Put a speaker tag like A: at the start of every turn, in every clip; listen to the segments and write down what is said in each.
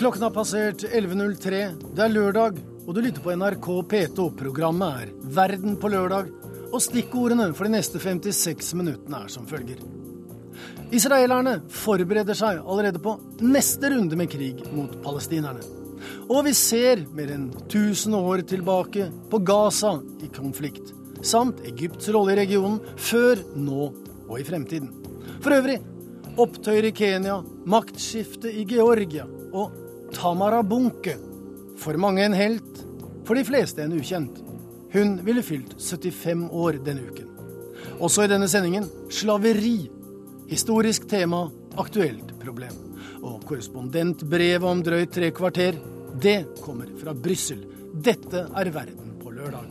A: Klokken har passert 11.03. Det er lørdag, og du lytter på NRK P2. Programmet er Verden på lørdag, og stikkordene for de neste 56 minuttene er som følger. Israelerne forbereder seg allerede på neste runde med krig mot palestinerne. Og vi ser mer enn 1000 år tilbake på Gaza i konflikt, samt Egypts rolle i regionen før, nå og i fremtiden. For øvrig opptøyer i Kenya, maktskifte i Georgia og Tamara Bunke. For mange en helt, for de fleste en ukjent. Hun ville fylt 75 år denne uken. Også i denne sendingen slaveri. Historisk tema, aktuelt problem. Og korrespondentbrevet om drøyt tre kvarter, det kommer fra Brussel. Dette er Verden på lørdag.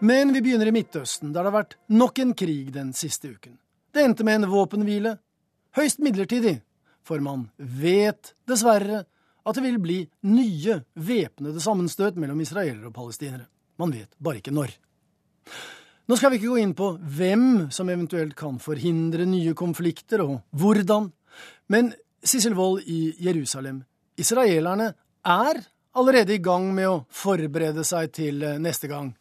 A: Men vi begynner i Midtøsten, der det har vært nok en krig den siste uken. Det endte med en våpenhvile, høyst midlertidig, for man vet dessverre at det vil bli nye væpnede sammenstøt mellom israelere og palestinere. Man vet bare ikke når. Nå skal vi ikke gå inn på hvem som eventuelt kan forhindre nye konflikter, og hvordan, men Sissel Wold i Jerusalem, israelerne er allerede i gang med å forberede seg til neste gang.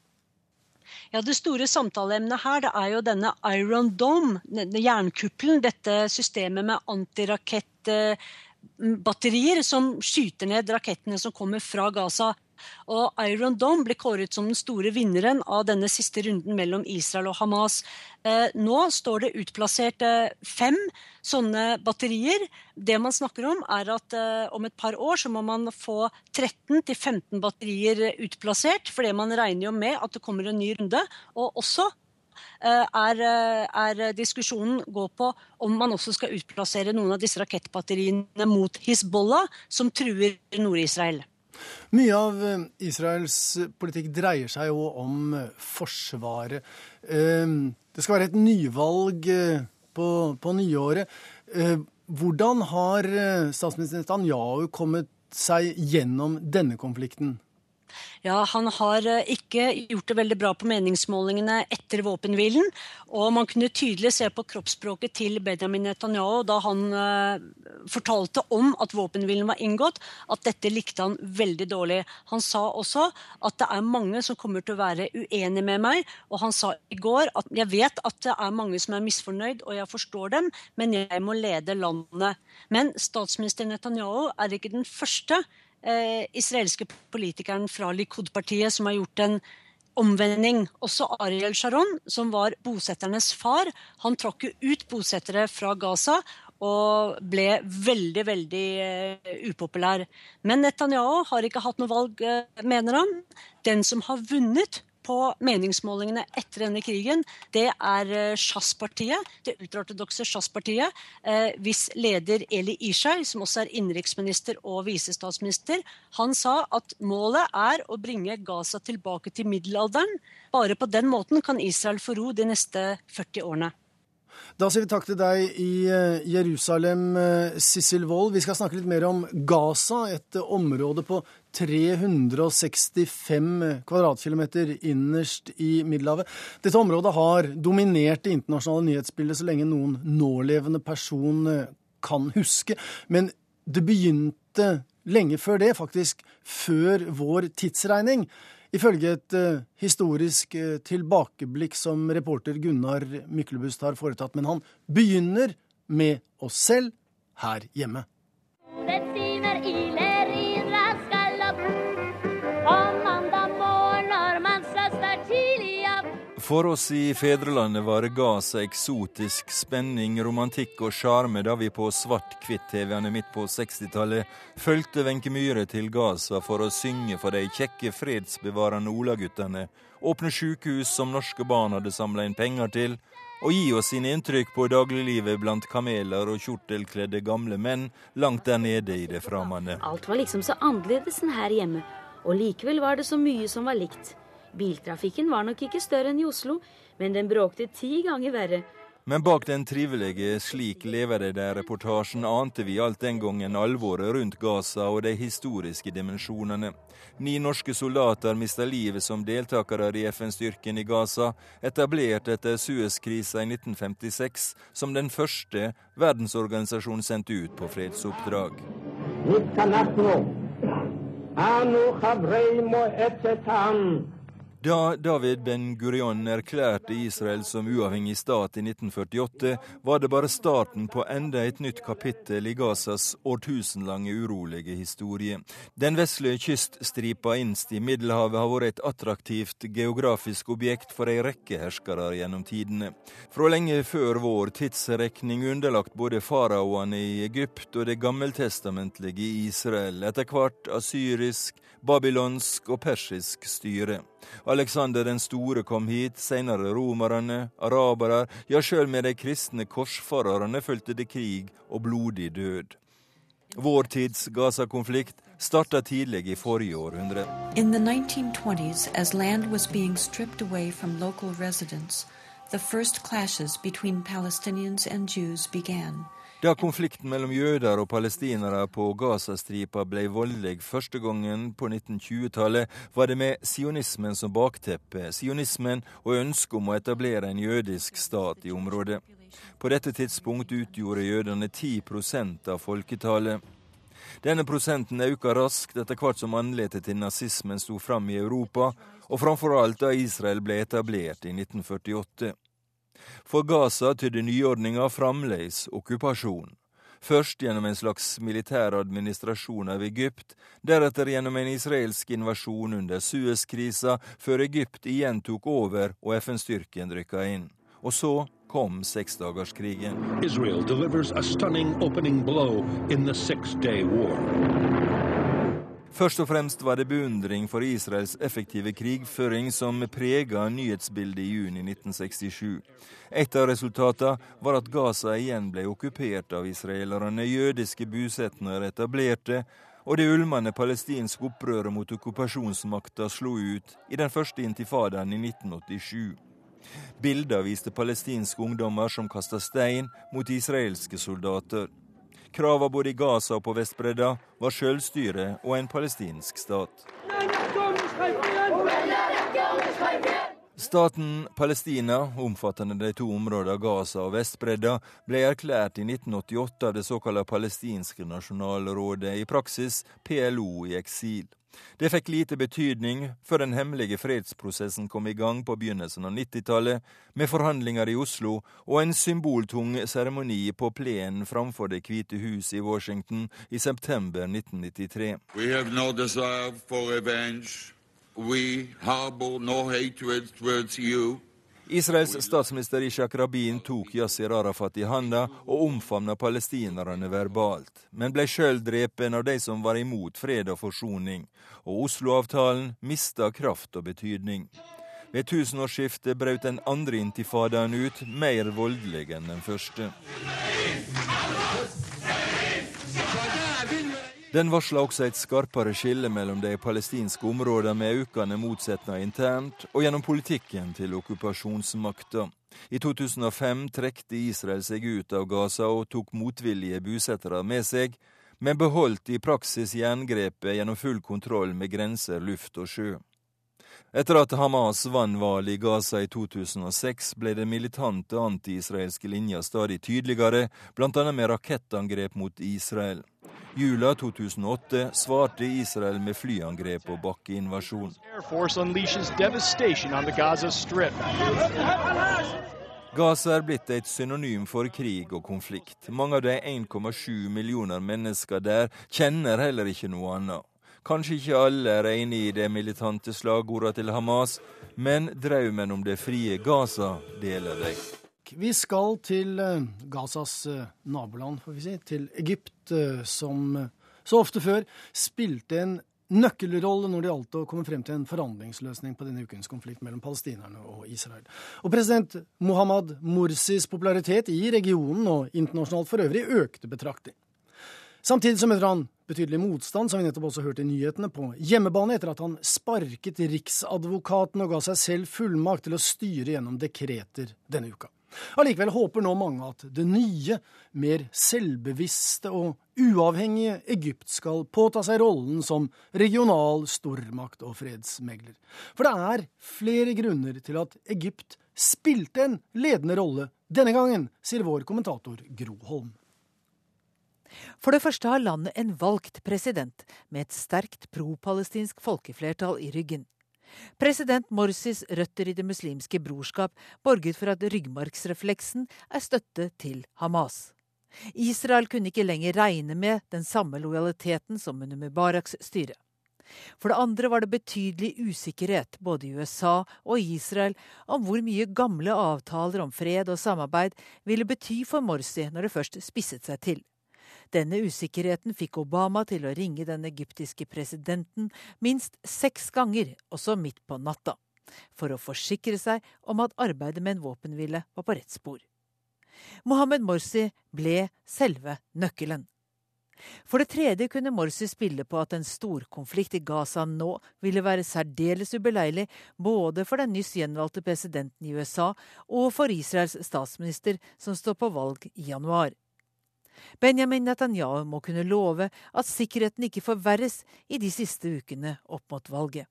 B: Ja, Det store samtaleemnet her det er jo denne Iron Dome, denne jernkuppelen. Dette systemet med antirakettbatterier som skyter ned rakettene som kommer fra Gaza. Og Iron Dome ble kåret som den store vinneren av denne siste runden mellom Israel og Hamas. Eh, nå står det utplassert eh, fem sånne batterier. Det man snakker om, er at eh, om et par år så må man få 13-15 batterier utplassert, fordi man regner jo med at det kommer en ny runde. Og også er, er, diskusjonen går på om man også skal utplassere noen av disse rakettbatteriene mot Hizbollah, som truer Nord-Israel.
A: Mye av eh, Israels politikk dreier seg jo om eh, Forsvaret. Det skal være et nyvalg eh, på, på nyåret. Hvordan har statsminister Netanyahu kommet seg gjennom denne konflikten?
B: Ja, Han har eh, ikke gjort det veldig bra på meningsmålingene etter våpenhvilen. Og man kunne tydelig se på kroppsspråket til Benjamin Netanyahu da han uh, fortalte om at våpenhvilen var inngått, at dette likte han veldig dårlig. Han sa også at det er mange som kommer til å være uenige med meg. Og han sa i går at jeg vet at det er mange som er misfornøyd, og jeg forstår dem, men jeg må lede landet. Men statsminister Netanyahu er ikke den første eh, israelske politikeren fra Likud-partiet som har gjort en omvending. Også Ariel Sharon, som var bosetternes far, han trakk jo ut bosettere fra Gaza og ble veldig, veldig eh, upopulær. Men Netanyahu har ikke hatt noe valg, eh, mener han. Den som har vunnet på meningsmålingene etter denne krigen, det er sjasspartiet, Shas-partiet, det ultraortodokse Shas-partiet, eh, hvis leder Eli Ishai, som også er innenriksminister og visestatsminister, han sa at målet er å bringe Gaza tilbake til middelalderen. Bare på den måten kan Israel få ro de neste 40 årene.
A: Da sier vi takk til deg i eh, Jerusalem, eh, Sissel Wold. Vi skal snakke litt mer om Gaza, et eh, område på 365 kvadratkilometer innerst i Middelhavet. Dette området har dominert det internasjonale nyhetsbildet så lenge noen nålevende person kan huske. Men det begynte lenge før det, faktisk før vår tidsregning. Ifølge et uh, historisk uh, tilbakeblikk som reporter Gunnar Myklebust har foretatt. Men han begynner med oss selv her hjemme.
C: For oss i fedrelandet var Gaza eksotisk spenning, romantikk og sjarme da vi på svart-hvitt-TV-ene midt på 60-tallet fulgte Wenche Myhre til Gaza for å synge for de kjekke fredsbevarende olaguttene, åpne sykehus som norske barn hadde samla inn penger til, og gi oss sine inntrykk på dagliglivet blant kameler og kjortelkledde gamle menn langt der nede i det framande.
D: Alt var liksom så annerledes enn her hjemme, og likevel var det så mye som var likt. Biltrafikken var nok ikke større enn i Oslo, men den bråkte ti ganger verre.
C: Men bak den trivelige 'Slik lever det der'-reportasjen ante vi alt den gangen alvoret rundt Gaza og de historiske dimensjonene. Ni norske soldater mista livet som deltakere i FN-styrken i Gaza, etablert etter Suez-krisa i 1956 som den første verdensorganisasjonen sendte ut på fredsoppdrag. Da David Ben Gurion erklærte Israel som uavhengig stat i 1948, var det bare starten på enda et nytt kapittel i Gazas årtusenlange urolige historie. Den vesle kyststripa innst i Middelhavet har vært et attraktivt geografisk objekt for ei rekke herskere gjennom tidene. Fra lenge før vår tidsrekning underlagt både faraoene i Egypt og det gammeltestamentlige Israel, etter hvert asyrisk, babylonsk og persisk styre. Alexander den store kom hit, senere romerne, arabere, ja, sjøl med de kristne korsfarerne fulgte det krig og blodig død. Vår tids Gaza-konflikt starta tidlig i forrige århundre. In the 1920s, as land was being stripped away from local residents, the first clashes between Palestinians and Jews began. Da konflikten mellom jøder og palestinere på Gazastripa ble voldelig første gangen på 1920-tallet, var det med sionismen som bakteppe, sionismen og ønsket om å etablere en jødisk stat i området. På dette tidspunkt utgjorde jødene 10% av folketallet. Denne prosenten økte raskt etter hvert som anletet til nazismen sto fram i Europa, og framfor alt da Israel ble etablert i 1948. For Gaza tydde nyordninga fremdeles okkupasjon. Først gjennom en slags militær administrasjon av Egypt, deretter gjennom en israelsk invasjon under Suez-krisa, før Egypt igjen tok over og FN-styrken rykka inn. Og så kom seksdagerskrigen. Israel delivers a stunning opening blow in the. Først og fremst var det beundring for Israels effektive krigføring som prega nyhetsbildet i juni 1967. Et av resultatene var at Gaza igjen ble okkupert av israelerne, jødiske bosetninger etablerte, og det ulmende palestinske opprøret mot okkupasjonsmakta slo ut i den første intifadaen i 1987. Bilder viste palestinske ungdommer som kasta stein mot israelske soldater. Krava både i Gaza og på Vestbredda var selvstyre og en palestinsk stat. Staten Palestina, omfattende de to områdene Gaza og Vestbredda, ble erklært i 1988 av det såkalte palestinske nasjonalrådet, i praksis PLO i eksil. Det fikk lite betydning før den hemmelige fredsprosessen kom i gang på begynnelsen av 90-tallet, med forhandlinger i Oslo og en symboltung seremoni på plenen framfor Det hvite hus i Washington i september 1993. We have no desire for revenge. We harbor no hatred towards you. Israels statsminister Ishak Rabin tok Yasir Arafat i handa og omfavna palestinerne verbalt, men ble sjøl drepen av de som var imot fred og forsoning, og Oslo-avtalen mista kraft og betydning. Ved tusenårsskiftet brøt den andre intifadaen ut, mer voldelig enn den første. Den varsler også et skarpere skille mellom de palestinske områdene med økende motsetninger internt, og gjennom politikken til okkupasjonsmakta. I 2005 trekte Israel seg ut av Gaza og tok motvillige bosettere med seg, men beholdt i praksis jerngrepet gjennom full kontroll med grenser, luft og sjø. Etter at Hamas vant valget i Gaza i 2006, ble den militante anti-israelske linja stadig tydeligere, bl.a. med rakettangrep mot Israel. Jula 2008 svarte Israel med flyangrep og bakkeinvasjon. Gaza er blitt et synonym for krig og konflikt. Mange av de 1,7 millioner mennesker der kjenner heller ikke noe annet. Kanskje ikke alle er enig i det militante slagordet til Hamas, men drømmen om det frie Gaza deler
A: Vi skal til eh, Gazas eh, naboland, får vi si, til Egypt, eh, som så ofte før spilte en nøkkelrolle når det gjaldt å komme frem til en forhandlingsløsning på denne ukens konflikt mellom palestinerne og Israel. Og president Mohammad Morsis popularitet i regionen og internasjonalt for øvrig økte betraktelig. Samtidig så møter han betydelig motstand, som vi nettopp også hørte i nyhetene, på hjemmebane etter at han sparket riksadvokaten og ga seg selv fullmakt til å styre gjennom dekreter denne uka. Allikevel håper nå mange at det nye, mer selvbevisste og uavhengige Egypt skal påta seg rollen som regional stormakt og fredsmegler. For det er flere grunner til at Egypt spilte en ledende rolle denne gangen, sier vår kommentator Gro Holm.
E: For det første har landet en valgt president med et sterkt pro-palestinsk folkeflertall i ryggen. President Morsis røtter i Det muslimske brorskap borget for at ryggmargsrefleksen er støtte til Hamas. Israel kunne ikke lenger regne med den samme lojaliteten som under Mubaraks styre. For det andre var det betydelig usikkerhet både i USA og Israel om hvor mye gamle avtaler om fred og samarbeid ville bety for Morsi når det først spisset seg til. Denne usikkerheten fikk Obama til å ringe den egyptiske presidenten minst seks ganger, også midt på natta, for å forsikre seg om at arbeidet med en våpenhvile var på rett spor. Mohammed Morsi ble selve nøkkelen. For det tredje kunne Morsi spille på at en storkonflikt i Gaza nå ville være særdeles ubeleilig både for den nyss gjenvalgte presidenten i USA og for Israels statsminister, som står på valg i januar. Benjamin Netanyahu må kunne love at sikkerheten ikke forverres i de siste ukene opp mot valget.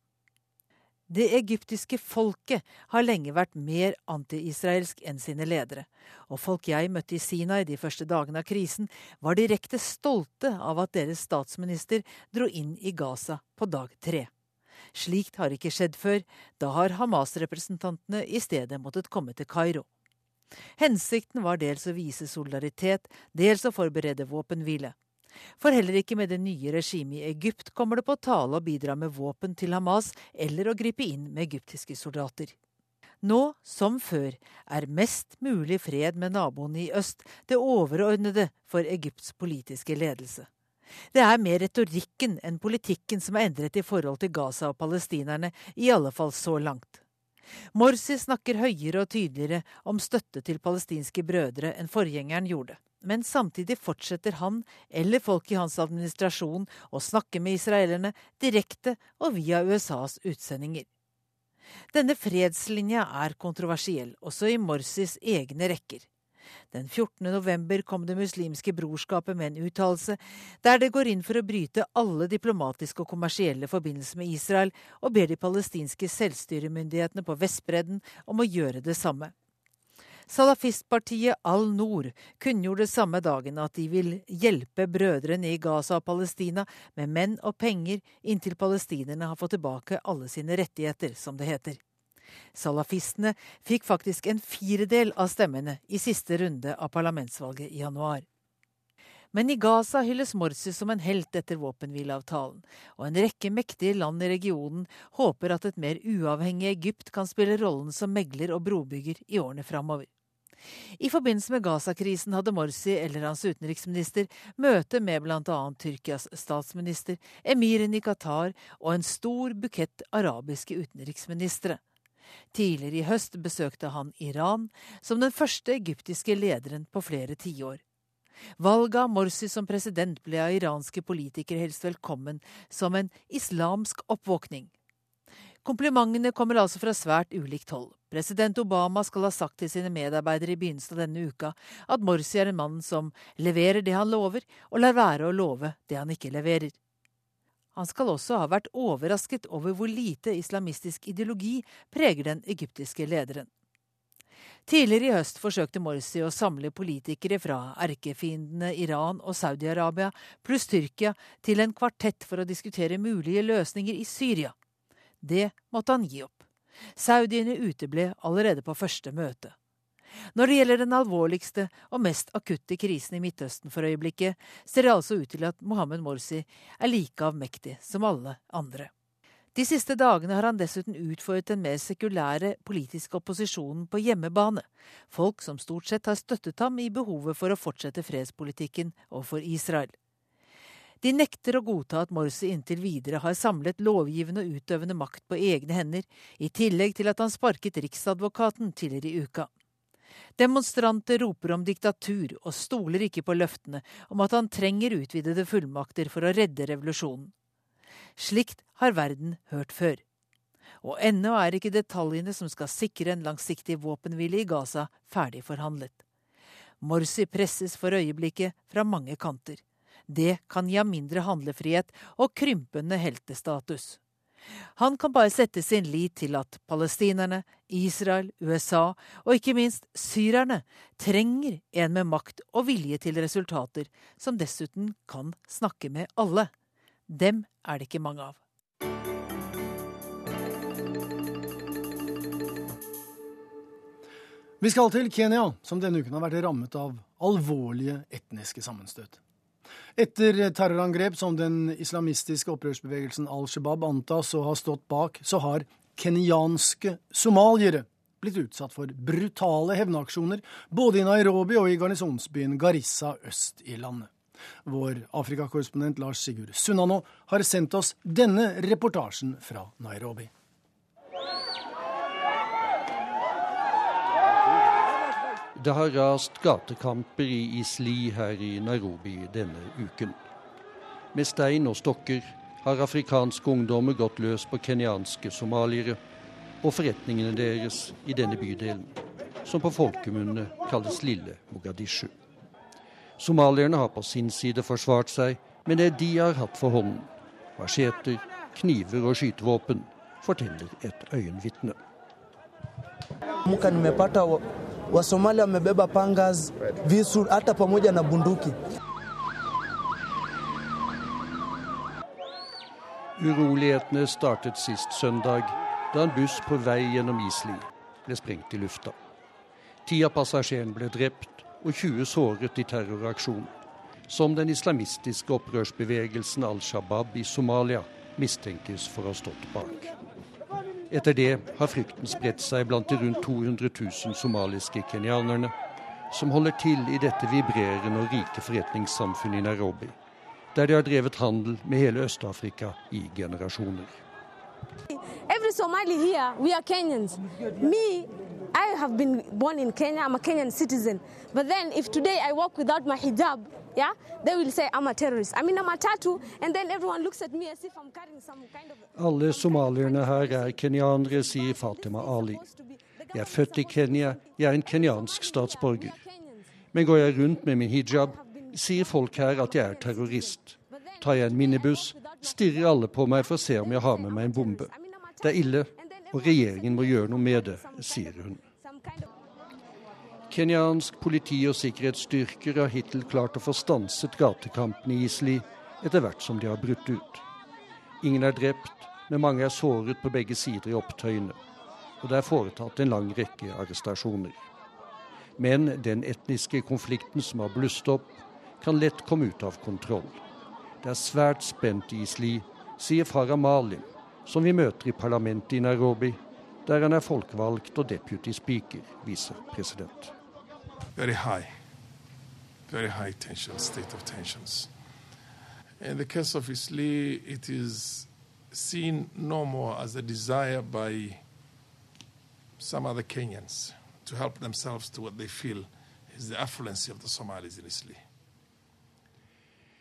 E: Det egyptiske folket har lenge vært mer anti-israelsk enn sine ledere, og folk jeg møtte i Sinai de første dagene av krisen, var direkte stolte av at deres statsminister dro inn i Gaza på dag tre. Slikt har ikke skjedd før, da har Hamas-representantene i stedet måttet komme til Kairo. Hensikten var dels å vise solidaritet, dels å forberede våpenhvile. For heller ikke med det nye regimet i Egypt kommer det på tale å bidra med våpen til Hamas eller å gripe inn med egyptiske soldater. Nå, som før, er mest mulig fred med naboene i øst det overordnede for Egypts politiske ledelse. Det er mer retorikken enn politikken som er endret i forhold til Gaza og palestinerne, i alle fall så langt. Morsi snakker høyere og tydeligere om støtte til palestinske brødre enn forgjengeren gjorde. Men samtidig fortsetter han, eller folk i hans administrasjon, å snakke med israelerne direkte og via USAs utsendinger. Denne fredslinja er kontroversiell, også i Morsis egne rekker. Den 14. november kom Det muslimske brorskapet med en uttalelse der det går inn for å bryte alle diplomatiske og kommersielle forbindelser med Israel, og ber de palestinske selvstyremyndighetene på Vestbredden om å gjøre det samme. Salafistpartiet Al-Noor kunngjorde samme dagen at de vil hjelpe brødrene i Gaza og Palestina med menn og penger inntil palestinerne har fått tilbake alle sine rettigheter, som det heter. Salafistene fikk faktisk en firedel av stemmene i siste runde av parlamentsvalget i januar. Men i Gaza hylles Morsi som en helt etter våpenhvileavtalen, og en rekke mektige land i regionen håper at et mer uavhengig Egypt kan spille rollen som megler og brobygger i årene framover. I forbindelse med Gaza-krisen hadde Morsi eller hans utenriksminister møte med bl.a. Tyrkias statsminister, emiren i Qatar og en stor bukett arabiske utenriksministre. Tidligere i høst besøkte han Iran, som den første egyptiske lederen på flere tiår. Valget av Morsi som president ble av iranske politikere helst velkommen som en islamsk oppvåkning. Komplimentene kommer altså fra svært ulikt hold. President Obama skal ha sagt til sine medarbeidere i begynnelsen av denne uka at Morsi er en mann som leverer det han lover, og lar være å love det han ikke leverer. Han skal også ha vært overrasket over hvor lite islamistisk ideologi preger den egyptiske lederen. Tidligere i høst forsøkte Morsi å samle politikere fra erkefiendene Iran og Saudi-Arabia pluss Tyrkia til en kvartett for å diskutere mulige løsninger i Syria. Det måtte han gi opp. Saudiene uteble allerede på første møte. Når det gjelder den alvorligste og mest akutte krisen i Midtøsten for øyeblikket, ser det altså ut til at Mohammed Morsi er like avmektig som alle andre. De siste dagene har han dessuten utfordret den mer sekulære politiske opposisjonen på hjemmebane, folk som stort sett har støttet ham i behovet for å fortsette fredspolitikken overfor Israel. De nekter å godta at Morsi inntil videre har samlet lovgivende og utøvende makt på egne hender, i tillegg til at han sparket riksadvokaten tidligere i uka. Demonstranter roper om diktatur og stoler ikke på løftene om at han trenger utvidede fullmakter for å redde revolusjonen. Slikt har verden hørt før. Og ennå er ikke detaljene som skal sikre en langsiktig våpenhvile i Gaza, ferdig forhandlet. Morsi presses for øyeblikket fra mange kanter. Det kan gi ham mindre handlefrihet og krympende heltestatus. Han kan bare sette sin lit til at palestinerne, Israel, USA og ikke minst syrerne trenger en med makt og vilje til resultater, som dessuten kan snakke med alle. Dem er det ikke mange av.
A: Vi skal til Kenya, som denne uken har vært rammet av alvorlige etniske sammenstøt. Etter terrorangrep som den islamistiske opprørsbevegelsen Al Shabaab antas å ha stått bak, så har kenyanske somaliere blitt utsatt for brutale hevnaksjoner både i Nairobi og i garnisonsbyen Garissa øst i landet. Vår Afrikakorrespondent Lars Sigurd Sunnanå har sendt oss denne reportasjen fra Nairobi.
F: Det har rast gatekamper i Isli her i Nairobi denne uken. Med stein og stokker har afrikanske ungdommer gått løs på kenyanske somaliere og forretningene deres i denne bydelen, som på folkemunne kalles Lille Mogadishu. Somalierne har på sin side forsvart seg med det de har hatt for hånden. Macheter, kniver og skytevåpen, forteller et øyenvitne.
G: Wasomalia wamebeba pangas, visu hata pamoja na bunduki.
F: Urolighetene startet sist søndag, da en buss på vei gjennom Isli ble sprengt i lufta. Ti av passasjerene ble drept og 20 såret i terroraksjonen, som den islamistiske opprørsbevegelsen Al Shabaab i Somalia mistenkes for å ha stått bak. Etter det har frykten spredt seg blant de rundt 200 000 somaliske kenyanerne, som holder til i dette vibrerende og rike forretningssamfunnet i Nairobi, der de har drevet handel med hele Øst-Afrika i generasjoner.
H: Every Somali here, we Kenyans. Me, I have been born in Kenya. I'm a Kenyan citizen. But then, if today I walk without my hijab, yeah, they will say I'm a terrorist. I mean, I'm a tattoo, and then everyone looks at me as if I'm carrying some kind of.
F: Alle somalierne her er kenyanere, sier Fatima Ali. Jeg er født i Kenya, jeg er en kenyansk statsborger. Men går jeg rundt med min hijab, sier folk her at jeg er terrorist. Tar jeg en minibuss, stirrer alle på meg for å se om jeg har med meg en bombe. Det er ille, og regjeringen må gjøre noe med det, sier hun. Kenyansk politi og sikkerhetsstyrker har hittil klart å få stanset gatekampene i Isli etter hvert som de har brutt ut. Ingen er drept, men mange er såret på begge sider i opptøyene. Og det er foretatt en lang rekke arrestasjoner. Men den etniske konflikten som har blusset opp, kan lett komme ut av kontroll. Det er svært spent i Isli, sier Farah Malin, som vi møter i parlamentet i Nairobi, der han er folkevalgt og deputy speaker, visepresident.
I: Very high, very high tension, state of tensions. In the case of Isli, it is seen no more as a desire by some other Kenyans to help themselves to what they feel is the affluency of the Somalis in Isli.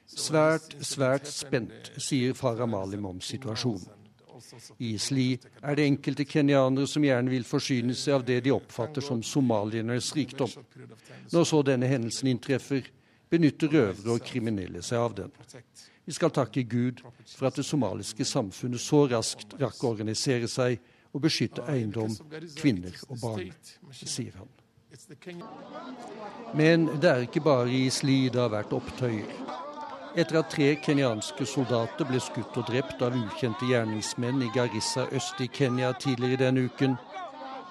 F: Svært, svært spent, sier Farah Malim om situasjonen. I Sli er det enkelte kenyanere som gjerne vil forsyne seg av det de oppfatter som somaliernes rikdom. Når så denne hendelsen inntreffer, benytter røvere og kriminelle seg av den. Vi skal takke Gud for at det somaliske samfunnet så raskt rakk å organisere seg og beskytte eiendom, kvinner og barn, sier han. Men det er ikke bare i Sli det har vært opptøyer. Etter at tre kenyanske soldater ble skutt og drept av ukjente gjerningsmenn i Garissa øst i Kenya tidligere denne uken,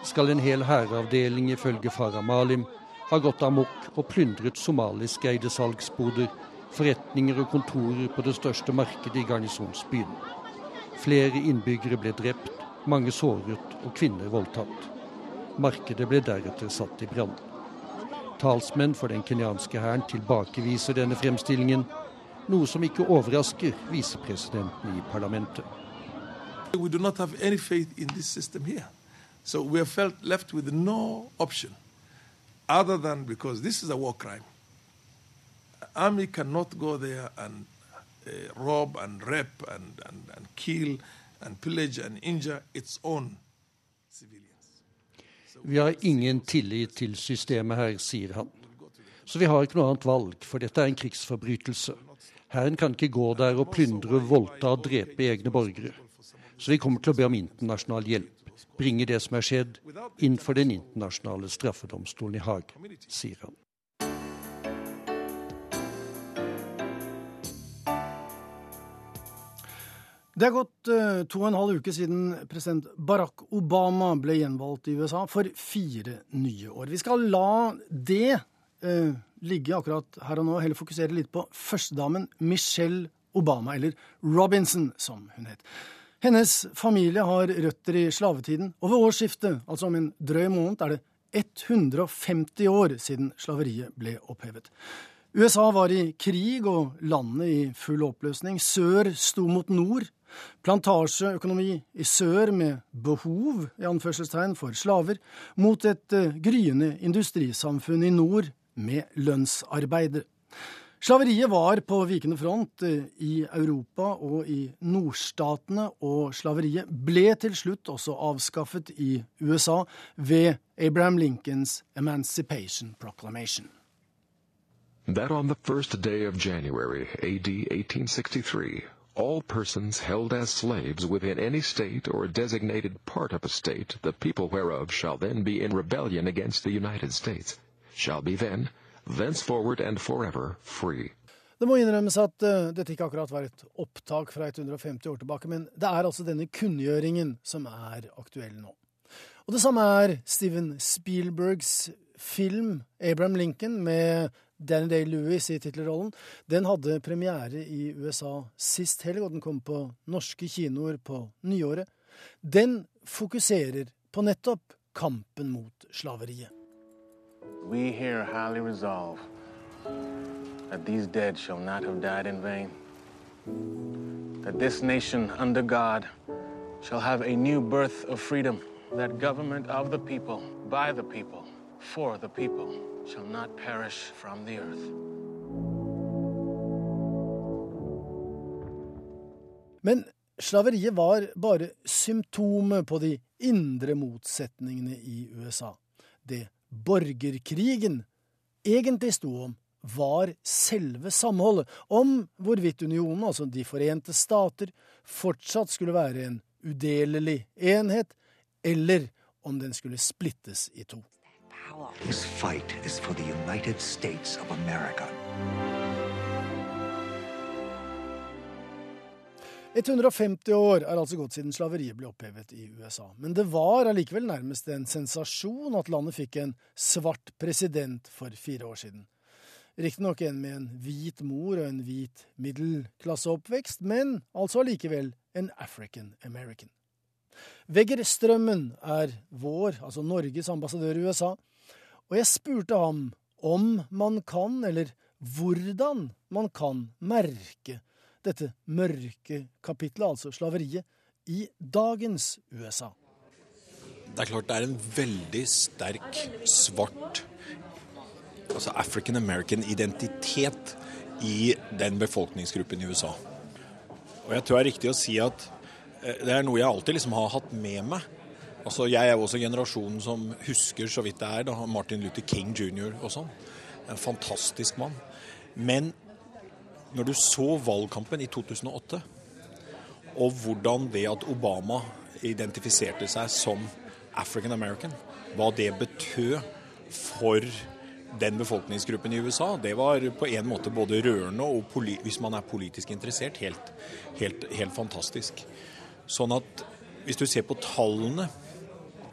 F: skal en hel hæravdeling ifølge Farah Malim ha gått amok og plyndret somaliskeide salgsboder, forretninger og kontorer på det største markedet i garnisonsbyen. Flere innbyggere ble drept, mange såret og kvinner voldtatt. Markedet ble deretter satt i brann. Talsmenn for den kenyanske hæren tilbakeviser denne fremstillingen noe som ikke overrasker visepresidenten i parlamentet.
I: We do not have any faith in this system here. So we are felt left with no option other than because this is a war crime. Army cannot go there and uh, rob and rape and, and, and kill and pillage and injure its own civilians.
F: Vi har ingen tillit til systemet her, sier han. Så vi har ikke noe annet valg, for dette er en krigsforbrytelse. Hæren kan ikke gå der og plyndre, voldta og drepe egne borgere. Så vi kommer til å be om internasjonal hjelp. Bringe det som er skjedd, inn for den internasjonale straffedomstolen i Haag, sier han.
A: Det er gått uh, to og en halv uke siden president Barack Obama ble gjenvalgt i USA for fire nye år. Vi skal la det uh, ligge akkurat her og nå, heller fokusere litt på førstedamen Michelle Obama, eller Robinson, som hun het. Hennes familie har røtter i slavetiden, og ved årsskiftet, altså om en drøy måned, er det 150 år siden slaveriet ble opphevet. USA var i krig og landet i full oppløsning. Sør sto mot nord. Plantasjeøkonomi i sør med behov i anførselstegn for slaver, mot et uh, gryende industrisamfunn i nord med lønnsarbeidere. Slaveriet var på vikende front uh, i Europa og i nordstatene, og slaveriet ble til slutt også avskaffet i USA ved Abraham Lincolns Emancipation Proclamation.
J: that on the first day of January, AD 1863, all persons held as slaves within any state or designated part of a state, the people whereof shall then be in rebellion against the United States, shall be then, thenceforward and forever, free.
A: Det må innrømmes at uh, dette ikke akkurat var et opptak fra 150 år tilbake, men det er altså denne kunngjøringen som er aktuell nå. Og det samme er Steven Spielbergs film 'Abraham Lincoln' med Danny Day-Lewis i tittelrollen. Den hadde premiere i USA sist helg, og den kom på norske kinoer på nyåret. Den fokuserer på nettopp kampen mot slaveriet.
K: We here highly resolve that these dead shall not have died in vain. That this nation under God shall have a new birth of freedom. That government of the people, by the people, for the people shall not perish from the earth.
A: Men slaveriet var bare symptomet på de indre motsetningene i USA. Det borgerkrigen egentlig sto om, var selve samholdet, om hvorvidt unionen, altså De forente stater, fortsatt skulle være en udelelig enhet, eller om den skulle splittes i to.
L: This fight is for the United.
A: 150 år er altså gått siden slaveriet ble opphevet i USA. Men det var allikevel nærmest en sensasjon at landet fikk en svart president for fire år siden. Riktignok en med en hvit mor og en hvit middelklasseoppvekst, men altså allikevel en African American. Vegger Strømmen er vår, altså Norges ambassadør i USA, og jeg spurte ham om man kan, eller hvordan man kan, merke dette mørke kapitlet, altså slaveriet, i dagens USA.
M: Det er klart det er en veldig sterk, svart altså African American-identitet i den befolkningsgruppen i USA. Og jeg tror det er riktig å si at eh, det er noe jeg alltid liksom har hatt med meg. Altså, Jeg er også generasjonen som husker så vidt det er da Martin Luther King jr. og sånn. En fantastisk mann. Men når du så valgkampen i 2008, og hvordan det at Obama identifiserte seg som African American, hva det betød for den befolkningsgruppen i USA, det var på en måte både rørende og, hvis man er politisk interessert, helt, helt, helt fantastisk. Sånn at hvis du ser på tallene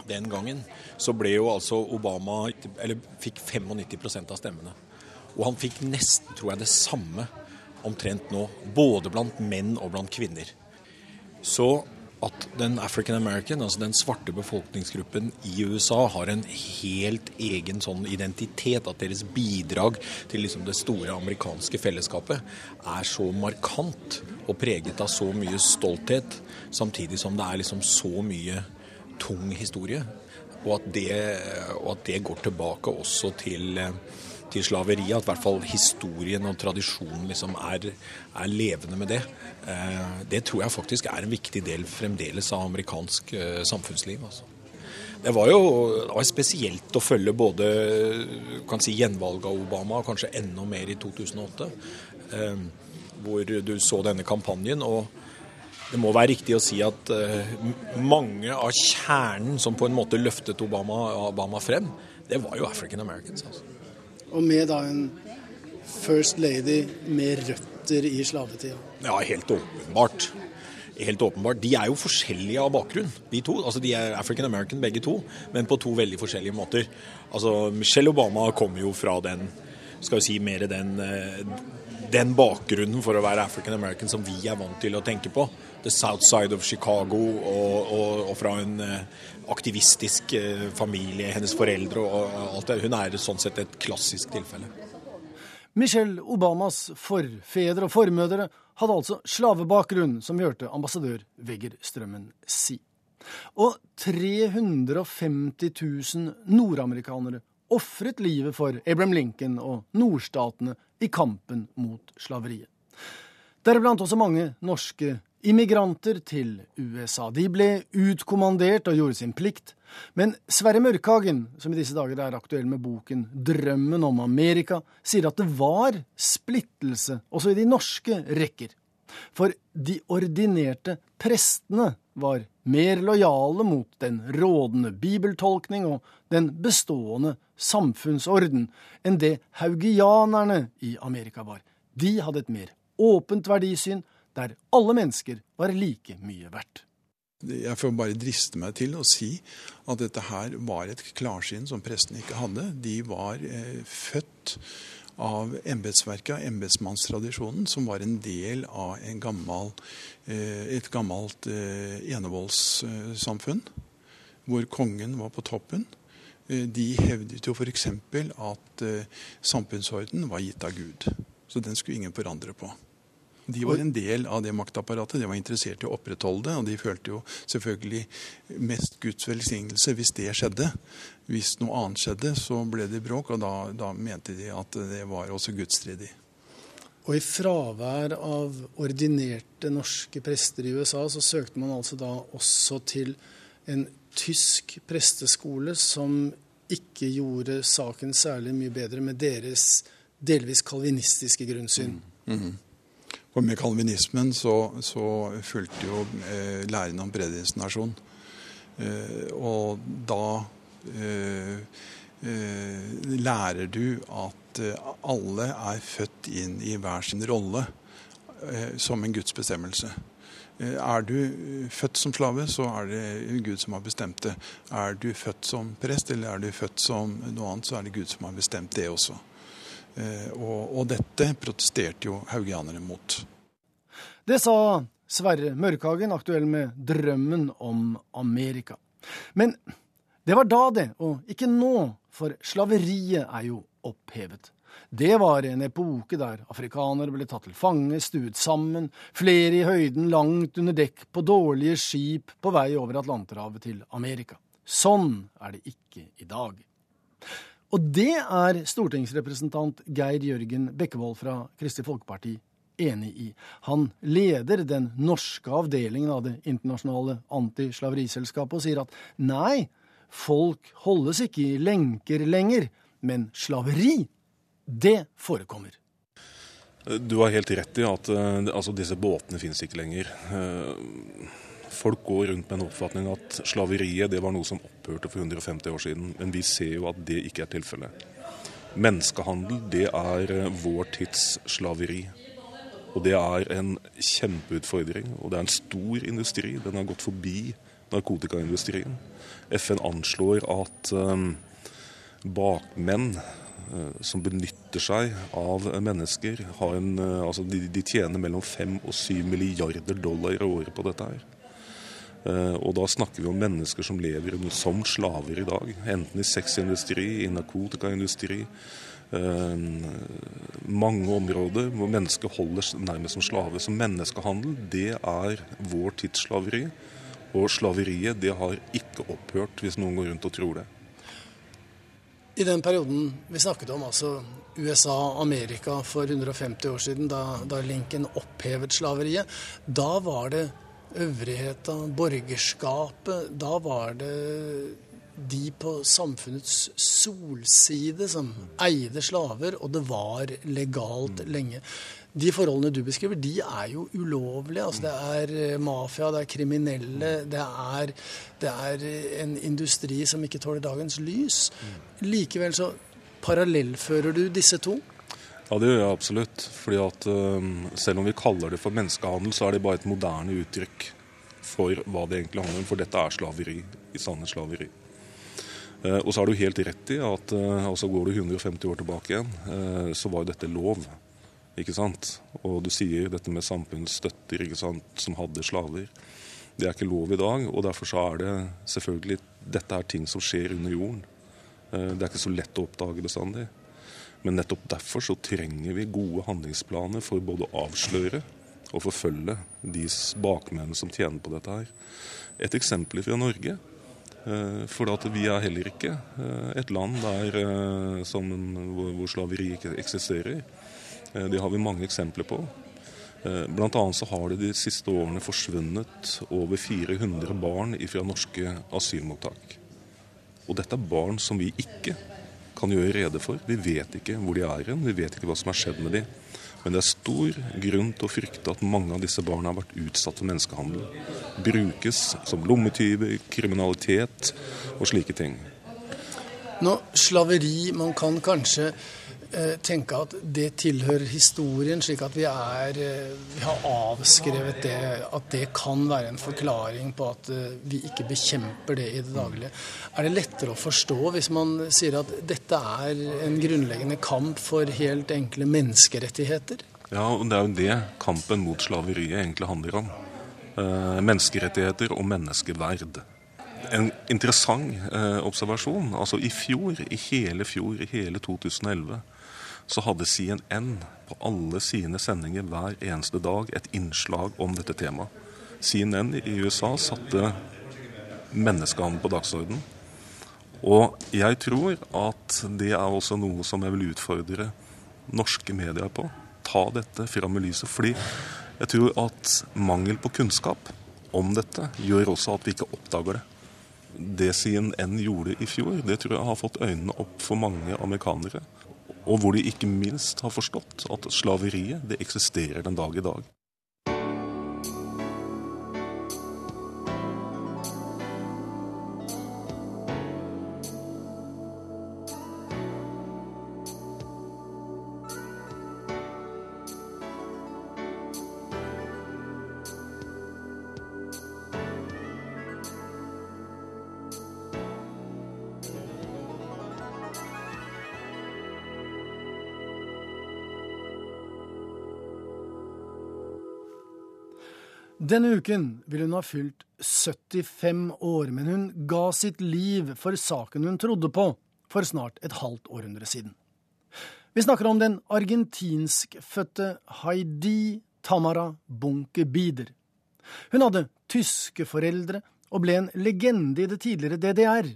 M: den gangen, så ble jo altså Obama Eller fikk 95% av stemmene. Og han fikk nesten, tror jeg, det samme omtrent nå, både blant menn og blant kvinner. Så at den African American, altså den svarte befolkningsgruppen i USA, har en helt egen sånn identitet, at deres bidrag til liksom det store amerikanske fellesskapet er så markant og preget av så mye stolthet, samtidig som det er liksom så mye tung historie. Og at det, og at det går tilbake også til til slaveriet. At i hvert fall historien og tradisjonen liksom er, er, levende med det. Eh, det tror jeg faktisk er en viktig del fremdeles av amerikansk eh, samfunnsliv. Altså. Det var jo det var spesielt å følge både kan si, gjenvalget av Obama, og kanskje enda mer i 2008. Eh, hvor du så denne kampanjen. og det må være riktig å si at uh, mange av kjernen som på en måte løftet Obama, Obama frem, det var jo African Americans. Altså.
A: Og med da en first lady med røtter i slavetida?
M: Ja, helt åpenbart. Helt åpenbart. De er jo forskjellige av bakgrunn, de to. Altså, De er African American begge to, men på to veldig forskjellige måter. Altså, Michelle Obama kommer jo fra den skal vi si mer den, eh, den bakgrunnen for å være African American som vi er vant til å tenke på the south side of Chicago, og, og, og fra en eh, aktivistisk eh, familie, hennes foreldre og alt det. Hun er sånn sett et klassisk tilfelle.
A: Michelle Obamas forfedre og formødre hadde altså slavebakgrunn, som vi hørte ambassadør Vegger Strømmen si. Og 350 000 nordamerikanere ofret livet for Abraham Lincoln og nordstatene i kampen mot slaveriet. Deriblant også mange norske immigranter til USA. De ble utkommandert og gjorde sin plikt. Men Sverre Mørkhagen, som i disse dager er aktuell med boken 'Drømmen om Amerika', sier at det var splittelse også i de norske rekker. For de ordinerte prestene var mer lojale mot den rådende bibeltolkning og den bestående samfunnsorden enn det haugianerne i Amerika var. De hadde et mer åpent verdisyn der alle mennesker var like mye verdt.
N: Jeg får bare driste meg til å si at dette her var et klarsyn som prestene ikke hadde. De var eh, født av embetsverket, av embetsmannstradisjonen, som var en del av en gammel, eh, et gammelt eh, enevoldssamfunn, hvor kongen var på toppen. Eh, de hevdet jo f.eks. at eh, samfunnsorden var gitt av Gud. Så den skulle ingen forandre på. De var en del av det maktapparatet. De var interessert i å opprettholde det. Og de følte jo selvfølgelig mest Guds velsignelse hvis det skjedde. Hvis noe annet skjedde, så ble det bråk, og da, da mente de at det var også gudstridig.
A: Og i fravær av ordinerte norske prester i USA, så søkte man altså da også til en tysk presteskole som ikke gjorde saken særlig mye bedre med deres delvis kalvinistiske grunnsyn. Mm. Mm.
N: Og med kalvinismen så, så fulgte jo eh, læren om predestinasjon. Eh, og da eh, eh lærer du at eh, alle er født inn i hver sin rolle eh, som en Guds bestemmelse. Er du født som slave, så er det Gud som har bestemt det. Er du født som prest, eller er du født som noe annet, så er det Gud som har bestemt det også. Eh, og, og dette protesterte jo haugianerne mot.
A: Det sa Sverre Mørkhagen, aktuell med drømmen om Amerika. Men det var da, det, og ikke nå, for slaveriet er jo opphevet. Det var en epoke der afrikanere ble tatt til fange, stuet sammen, flere i høyden langt under dekk på dårlige skip på vei over Atlanterhavet til Amerika. Sånn er det ikke i dag. Og det er stortingsrepresentant Geir Jørgen Bekkevold fra Kristelig Folkeparti enig i. Han leder den norske avdelingen av det internasjonale antislaveriselskapet og sier at nei, folk holdes ikke i lenker lenger, men slaveri, det forekommer.
O: Du har helt rett i at uh, altså, disse båtene finnes ikke lenger. Folk går rundt med en oppfatning at slaveriet det var noe som opphørte for 150 år siden. Men vi ser jo at det ikke er tilfellet. Menneskehandel det er eh, vår tids slaveri. Og det er en kjempeutfordring. Og det er en stor industri. Den har gått forbi narkotikaindustrien. FN anslår at um, bakmenn uh, som benytter seg av mennesker, en, altså de, de, tjener mellom 5 og 7 milliarder dollar i året på dette her. Eh, og da snakker vi om mennesker som lever som slaver i dag. Enten i sexindustri, i narkotikaindustri. Eh, mange områder hvor mennesker holder nærmest som slave. Så menneskehandel, det er vår tids slaveri. Og slaveriet, det har ikke opphørt, hvis noen går rundt og tror det.
A: I den perioden vi snakket om, altså USA, Amerika for 150 år siden, da, da Lincoln opphevet slaveriet, da var det øvrigheta, borgerskapet. Da var det de på samfunnets solside som eide slaver, og det var legalt lenge. De forholdene du beskriver, de er jo ulovlige. Altså, det er eh, mafia, det er kriminelle. Det er, det er en industri som ikke tåler dagens lys. Likevel så parallellfører du disse to.
O: Ja, det gjør jeg absolutt. Fordi at Selv om vi kaller det for menneskehandel, så er det bare et moderne uttrykk for hva det egentlig handler om. For dette er slaveri. I sanne slaveri. Uh, og så har du helt rett i at uh, altså går du 150 år tilbake igjen, uh, så var jo dette lov. Ikke sant? Og du sier dette med samfunnsstøtter ikke sant, som hadde slaver. Det er ikke lov i dag, og derfor så er det selvfølgelig Dette er ting som skjer under jorden. Det er ikke så lett å oppdage bestandig. Men nettopp derfor så trenger vi gode handlingsplaner for både å avsløre og forfølge de bakmennene som tjener på dette her. Et eksempel fra Norge. For at vi er heller ikke et land der, som, hvor slaveri ikke eksisterer. Det har vi mange eksempler på. Blant annet så har det de siste årene forsvunnet over 400 barn fra norske asylmottak. Og dette er barn som vi ikke kan gjøre rede for. Vi vet ikke hvor de er hen, vi vet ikke hva som har skjedd med dem. Men det er stor grunn til å frykte at mange av disse barna har vært utsatt for menneskehandel. Brukes som lommetyver, kriminalitet og slike ting.
A: Nå, slaveri Man kan kanskje tenke at det tilhører historien, slik at vi, er, eh, vi har avskrevet det. At det kan være en forklaring på at eh, vi ikke bekjemper det i det daglige. Er det lettere å forstå hvis man sier at dette er en grunnleggende kamp for helt enkle menneskerettigheter?
O: Ja, og det er jo det kampen mot slaveriet egentlig handler om. Eh, menneskerettigheter og menneskeverd. En interessant eh, observasjon. Altså i fjor, i hele fjor, i hele 2011, så hadde CNN på alle sine sendinger hver eneste dag et innslag om dette temaet. CNN i USA satte menneskehandel på dagsordenen. Og jeg tror at det er også noe som jeg vil utfordre norske medier på. Ta dette fram i lyset. Fordi jeg tror at mangel på kunnskap om dette gjør også at vi ikke oppdager det. Det CNN gjorde i fjor, det tror jeg har fått øynene opp for mange amerikanere. Og hvor de ikke minst har forstått at slaveriet det eksisterer den dag i dag.
A: Denne uken vil hun ha fylt 75 år, men hun ga sitt liv for saken hun trodde på for snart et halvt århundre siden. Vi snakker om den argentinskfødte Heidi Tamara Bunke Bieder. Hun hadde tyske foreldre og ble en legende i det tidligere DDR.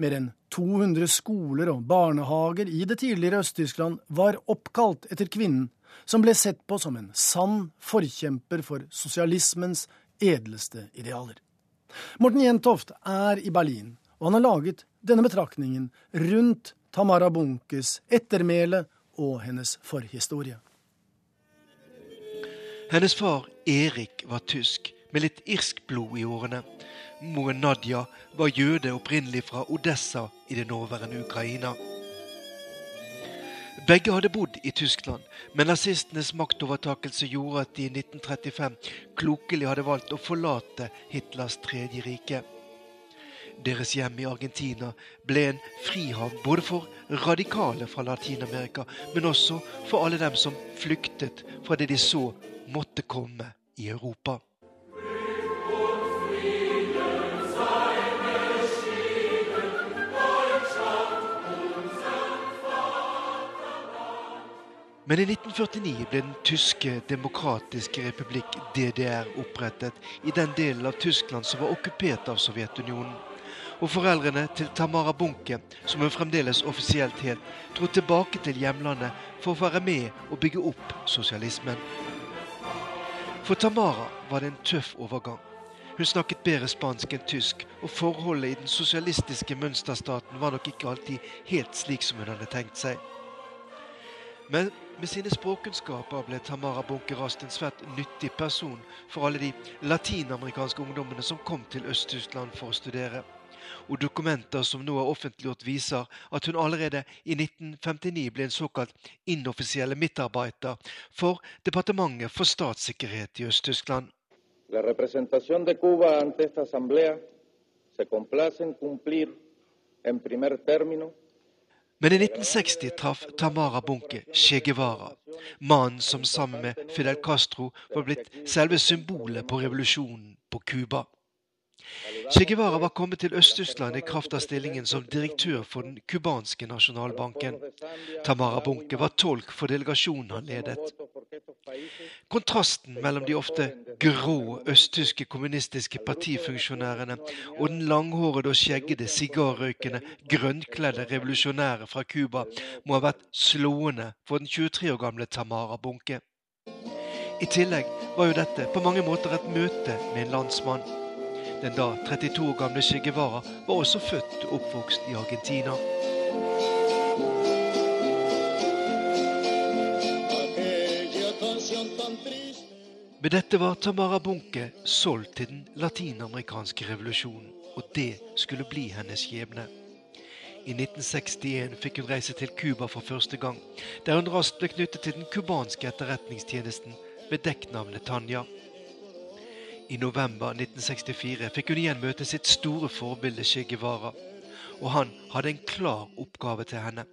A: Mer enn 200 skoler og barnehager i det tidligere Øst-Tyskland var oppkalt etter kvinnen som ble sett på som en sann forkjemper for sosialismens edleste idealer. Morten Jentoft er i Berlin, og han har laget denne betraktningen rundt Tamara Bunkes ettermæle og hennes forhistorie.
P: Hennes far Erik var tysk, med litt irsk blod i årene. Moren Nadia var jøde opprinnelig fra Odessa i det nåværende Ukraina. Begge hadde bodd i Tyskland, men nazistenes maktovertakelse gjorde at de i 1935 klokelig hadde valgt å forlate Hitlers tredje rike. Deres hjem i Argentina ble en frihavn både for radikale fra Latin-Amerika, men også for alle dem som flyktet fra det de så måtte komme i Europa. Men i 1949 ble den tyske demokratiske republikk DDR opprettet i den delen av Tyskland som var okkupert av Sovjetunionen. og foreldrene til Tamara Bunke, som hun fremdeles offisielt het, dro tilbake til hjemlandet for å være med og bygge opp sosialismen. For Tamara var det en tøff overgang. Hun snakket bedre spansk enn tysk, og forholdet i den sosialistiske mønsterstaten var nok ikke alltid helt slik som hun hadde tenkt seg. Men med sine språkkunnskaper ble Tamara Bunkerast en svært nyttig person for alle de latinamerikanske ungdommene som kom til Øst-Tyskland for å studere. Og dokumenter som nå er offentliggjort, viser at hun allerede i 1959 ble en såkalt inoffisielle midtarbeider for Departementet for statssikkerhet i Øst-Tyskland.
Q: La representación Cuba ante esta asamblea se complace en cumplir en primer término
P: men i 1960 traff Tamara Bunke Che Guevara, mannen som sammen med Fidel Castro var blitt selve symbolet på revolusjonen på Cuba. Che Guevara var kommet til Øst-Tyskland i kraft av stillingen som direktør for den cubanske nasjonalbanken. Tamara Bunke var tolk for delegasjonen han ledet. Kontrasten mellom de ofte grå østtyske kommunistiske partifunksjonærene og den langhårede og skjeggede, sigarrøykende, grønnkledde revolusjonære fra Cuba må ha vært slående for den 23 år gamle Tamara Bunke. I tillegg var jo dette på mange måter et møte med en landsmann. Den da 32 år gamle Che Guevara var også født og oppvokst i Argentina. Med dette var Tamara Bunke solgt til den latinamerikanske revolusjonen, og det skulle bli hennes skjebne. I 1961 fikk hun reise til Cuba for første gang, der hun raskt ble knyttet til den cubanske etterretningstjenesten med dekknavnet Tanja. I november 1964 fikk hun igjen møte sitt store forbilde Che Guevara, og han hadde en klar oppgave til henne.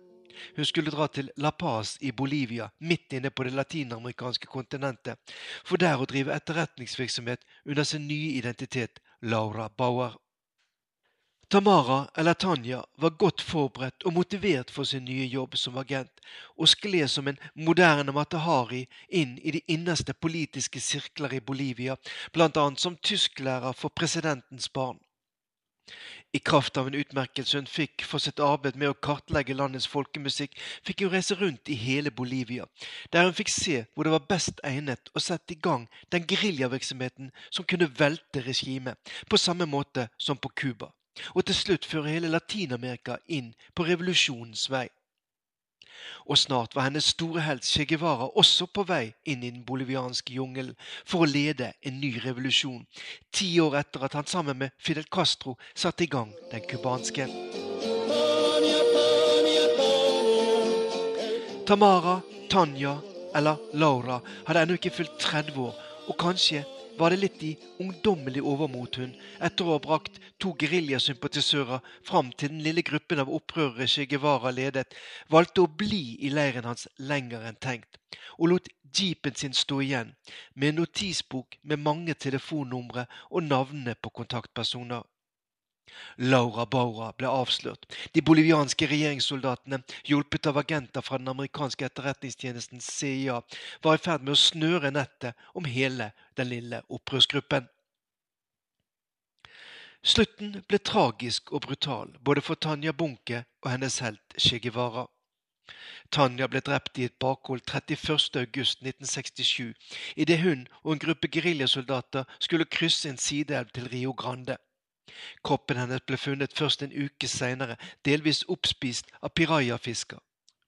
P: Hun skulle dra til La Paz i Bolivia, midt inne på det latinamerikanske kontinentet, for der å drive etterretningsvirksomhet under sin nye identitet, Laura Bauer. Tamara, eller Tanja, var godt forberedt og motivert for sin nye jobb som agent, og skled som en moderne Matahari inn i de innerste politiske sirkler i Bolivia, annet som tysklærer for presidentens barn. I kraft av en utmerkelse hun fikk for sitt arbeid med å kartlegge landets folkemusikk, fikk hun reise rundt i hele Bolivia, der hun fikk se hvor det var best egnet å sette i gang den geriljavirksomheten som kunne velte regimet, på samme måte som på Cuba og til slutt føre hele Latin-Amerika inn på revolusjonens vei. Og snart var hennes store helt Che Guevara også på vei inn i den bolivianske jungelen for å lede en ny revolusjon, ti år etter at han sammen med Fidel Castro satte i gang den cubanske. Tamara, Tanja eller Laura hadde ennå ikke fylt 30 år, og kanskje var det litt i ungdommelig overmot hun, etter å ha brakt to geriljasympatisører fram til den lille gruppen av opprørere Che Guevara ledet, valgte å bli i leiren hans lenger enn tenkt, og lot jeepen sin stå igjen, med en notisbok med mange telefonnumre og navnene på kontaktpersoner. Laura Baura ble avslørt. De bolivianske regjeringssoldatene, hjulpet av agenter fra den amerikanske etterretningstjenesten CIA, var i ferd med å snøre nettet om hele den lille opprørsgruppen. Slutten ble tragisk og brutal, både for Tanja Bunke og hennes helt Che Guevara. Tanja ble drept i et bakhold 31.8.1967 idet hun og en gruppe geriljasoldater skulle krysse en sideelv til Rio Grande. Kroppen hennes ble funnet først en uke seinere, delvis oppspist av pirajafisker.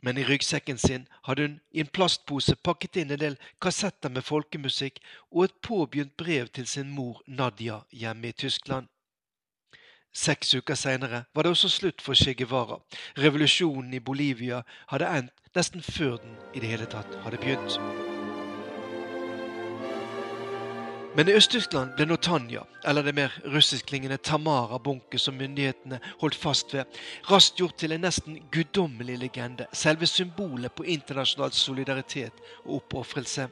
P: Men i ryggsekken sin hadde hun i en plastpose pakket inn en del kassetter med folkemusikk og et påbegynt brev til sin mor Nadia hjemme i Tyskland. Seks uker seinere var det også slutt for Che Guevara. Revolusjonen i Bolivia hadde endt nesten før den i det hele tatt hadde begynt. Men i Øst-Tyskland ble nå eller det mer russiskklingende Tamara Bunke, som myndighetene holdt fast ved, raskt gjort til en nesten guddommelig legende, selve symbolet på internasjonal solidaritet og oppofrelse.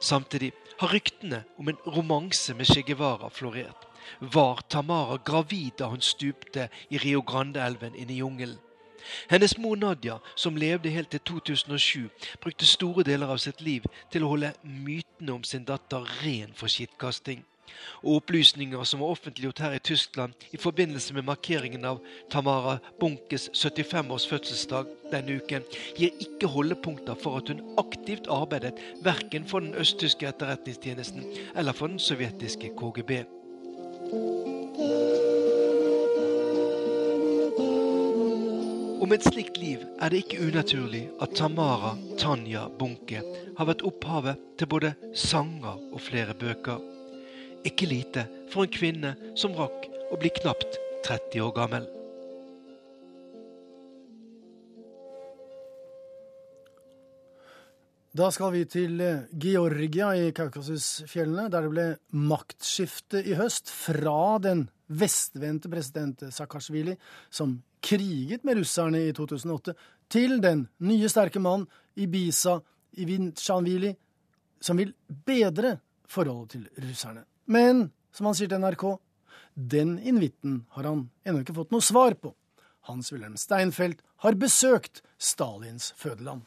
P: Samtidig har ryktene om en romanse med Che Guevara florert. Var Tamara gravid da hun stupte i Rio Grande-elven inne i jungelen? Hennes mor Nadia, som levde helt til 2007, brukte store deler av sitt liv til å holde mytene om sin datter ren for skittkasting. Og opplysninger som var offentliggjort her i Tyskland i forbindelse med markeringen av Tamara Bunkes 75-års fødselsdag denne uken, gir ikke holdepunkter for at hun aktivt arbeidet verken for den østtyske etterretningstjenesten eller for den sovjetiske KGB. Om et slikt liv er det ikke unaturlig at Tamara Tanja Bunke har vært opphavet til både sanger og flere bøker. Ikke lite for en kvinne som rakk å bli knapt 30 år gammel.
A: Da skal vi til eh, Georgia i Kaukasusfjellene, der det ble maktskifte i høst fra den vestvendte president Saakashvili, som kriget med russerne i 2008, til den nye sterke mann Ibiza Ivinsjanvili, som vil bedre forholdet til russerne. Men, som han sier til NRK, den invitten har han ennå ikke fått noe svar på. Hans-Wilhelm Steinfeld har besøkt Stalins fødeland.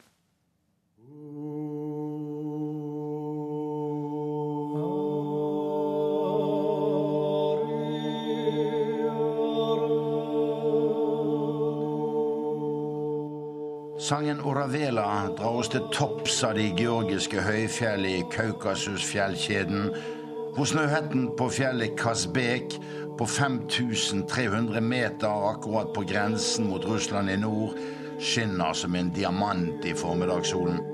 R: Sangen Oravela drar oss til topps av de georgiske høyfjell i Kaukasusfjellkjeden, hvor snøhetten på fjellet Kazbek på 5300 meter akkurat på grensen mot Russland i nord skinner som en diamant i formiddagssolen.